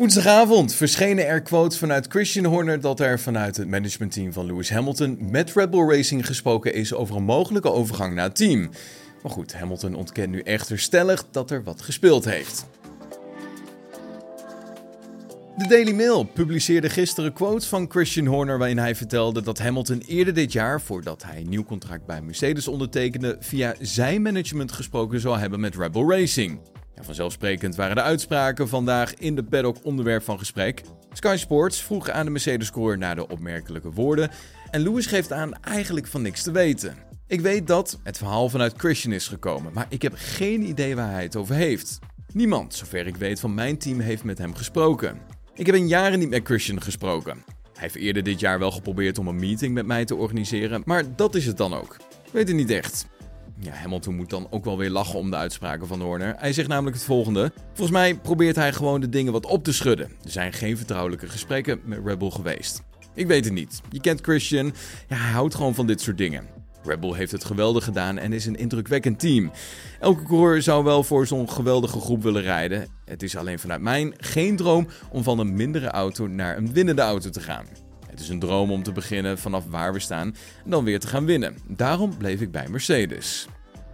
Woensdagavond verschenen er quotes vanuit Christian Horner dat er vanuit het managementteam van Lewis Hamilton met Red Bull Racing gesproken is over een mogelijke overgang naar het team. Maar goed, Hamilton ontkent nu echter stellig dat er wat gespeeld heeft. De Daily Mail publiceerde gisteren quotes van Christian Horner waarin hij vertelde dat Hamilton eerder dit jaar, voordat hij een nieuw contract bij Mercedes ondertekende, via zijn management gesproken zou hebben met Red Bull Racing. Vanzelfsprekend waren de uitspraken vandaag in de paddock onderwerp van gesprek. Sky Sports vroeg aan de Mercedes-coureur naar de opmerkelijke woorden en Lewis geeft aan eigenlijk van niks te weten. Ik weet dat het verhaal vanuit Christian is gekomen, maar ik heb geen idee waar hij het over heeft. Niemand, zover ik weet, van mijn team heeft met hem gesproken. Ik heb in jaren niet met Christian gesproken. Hij heeft eerder dit jaar wel geprobeerd om een meeting met mij te organiseren, maar dat is het dan ook. Weet het niet echt. Ja, Hamilton moet dan ook wel weer lachen om de uitspraken van Horner. Hij zegt namelijk het volgende. Volgens mij probeert hij gewoon de dingen wat op te schudden. Er zijn geen vertrouwelijke gesprekken met Red Bull geweest. Ik weet het niet. Je kent Christian. Ja, hij houdt gewoon van dit soort dingen. Red Bull heeft het geweldig gedaan en is een indrukwekkend team. Elke coureur zou wel voor zo'n geweldige groep willen rijden. Het is alleen vanuit mijn geen droom om van een mindere auto naar een winnende auto te gaan. Het is een droom om te beginnen vanaf waar we staan en dan weer te gaan winnen. Daarom bleef ik bij Mercedes.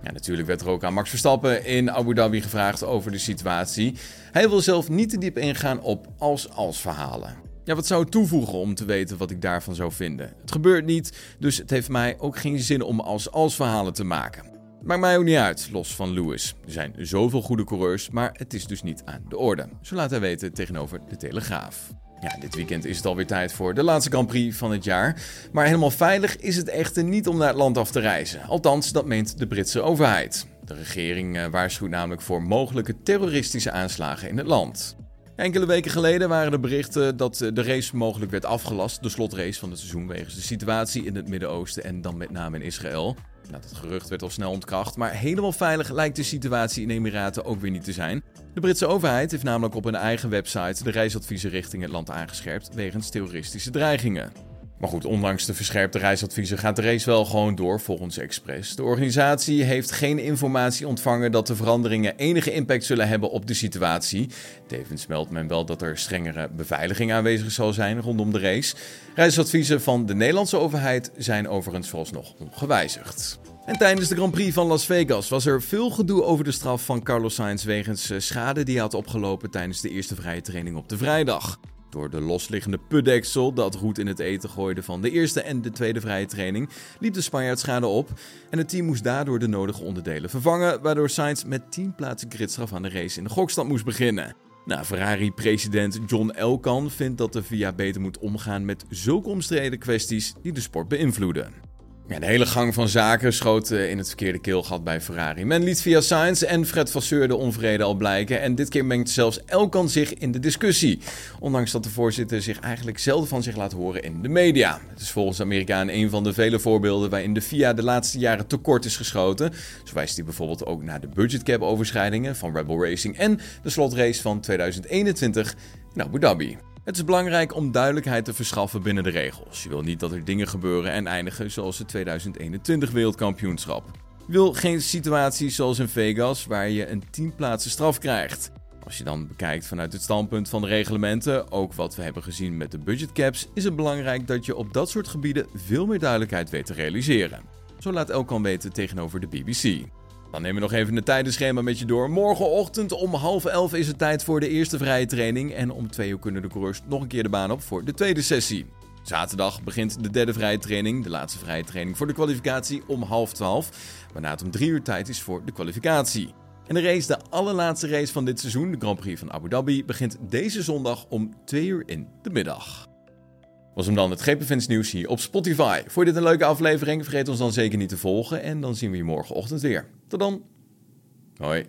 Ja, natuurlijk werd er ook aan Max Verstappen in Abu Dhabi gevraagd over de situatie. Hij wil zelf niet te diep ingaan op als-als verhalen. Ja, wat zou het toevoegen om te weten wat ik daarvan zou vinden? Het gebeurt niet, dus het heeft mij ook geen zin om als-als verhalen te maken. Maakt mij ook niet uit, los van Lewis. Er zijn zoveel goede coureurs, maar het is dus niet aan de orde. Zo laat hij weten tegenover de Telegraaf. Ja, dit weekend is het alweer tijd voor de laatste Grand Prix van het jaar. Maar helemaal veilig is het echter niet om naar het land af te reizen. Althans, dat meent de Britse overheid. De regering eh, waarschuwt namelijk voor mogelijke terroristische aanslagen in het land. Enkele weken geleden waren er berichten dat de race mogelijk werd afgelast, de slotrace van het seizoen, wegens de situatie in het Midden-Oosten en dan met name in Israël. Nou, dat gerucht werd al snel ontkracht, maar helemaal veilig lijkt de situatie in Emiraten ook weer niet te zijn. De Britse overheid heeft namelijk op hun eigen website de reisadviezen richting het land aangescherpt wegens terroristische dreigingen. Maar goed, ondanks de verscherpte reisadviezen gaat de race wel gewoon door volgens Express. De organisatie heeft geen informatie ontvangen dat de veranderingen enige impact zullen hebben op de situatie. Tevens meldt men wel dat er strengere beveiliging aanwezig zal zijn rondom de race. Reisadviezen van de Nederlandse overheid zijn overigens vooralsnog ongewijzigd. En tijdens de Grand Prix van Las Vegas was er veel gedoe over de straf van Carlos Sainz wegens eh, schade die hij had opgelopen tijdens de eerste vrije training op de vrijdag. Door de losliggende putdeksel dat roet in het eten gooide van de eerste en de tweede vrije training, liep de Spanjaard schade op en het team moest daardoor de nodige onderdelen vervangen, waardoor Sainz met 10 plaatsen gridstraf aan de race in de gokstand moest beginnen. Nou, Ferrari-president John Elkan vindt dat de VIA beter moet omgaan met zulke omstreden kwesties die de sport beïnvloeden. Ja, de hele gang van zaken schoot eh, in het verkeerde keelgat bij Ferrari. Men liet via Sainz en Fred Vasseur de onvrede al blijken. En dit keer mengt zelfs Elkan zich in de discussie. Ondanks dat de voorzitter zich eigenlijk zelden van zich laat horen in de media. Het is volgens Amerikaan een van de vele voorbeelden waarin de FIA de laatste jaren tekort is geschoten. Zo wijst hij bijvoorbeeld ook naar de budgetcap overschrijdingen van Red Bull Racing en de slotrace van 2021 in Abu Dhabi. Het is belangrijk om duidelijkheid te verschaffen binnen de regels. Je wil niet dat er dingen gebeuren en eindigen zoals het 2021 wereldkampioenschap. Je wil geen situaties zoals in Vegas waar je een 10 plaatsen straf krijgt. Als je dan bekijkt vanuit het standpunt van de reglementen, ook wat we hebben gezien met de budgetcaps, is het belangrijk dat je op dat soort gebieden veel meer duidelijkheid weet te realiseren. Zo laat Elkan weten tegenover de BBC. Dan nemen we nog even een tijdenschema met je door. Morgenochtend om half elf is het tijd voor de eerste vrije training. En om twee uur kunnen de coureurs nog een keer de baan op voor de tweede sessie. Zaterdag begint de derde vrije training, de laatste vrije training voor de kwalificatie om half twaalf. Waarna het om drie uur tijd is voor de kwalificatie. En de race, de allerlaatste race van dit seizoen, de Grand Prix van Abu Dhabi, begint deze zondag om 2 uur in de middag was hem dan het GPFans nieuws hier op Spotify. Vond je dit een leuke aflevering? Vergeet ons dan zeker niet te volgen en dan zien we je morgenochtend weer. Tot dan. Hoi.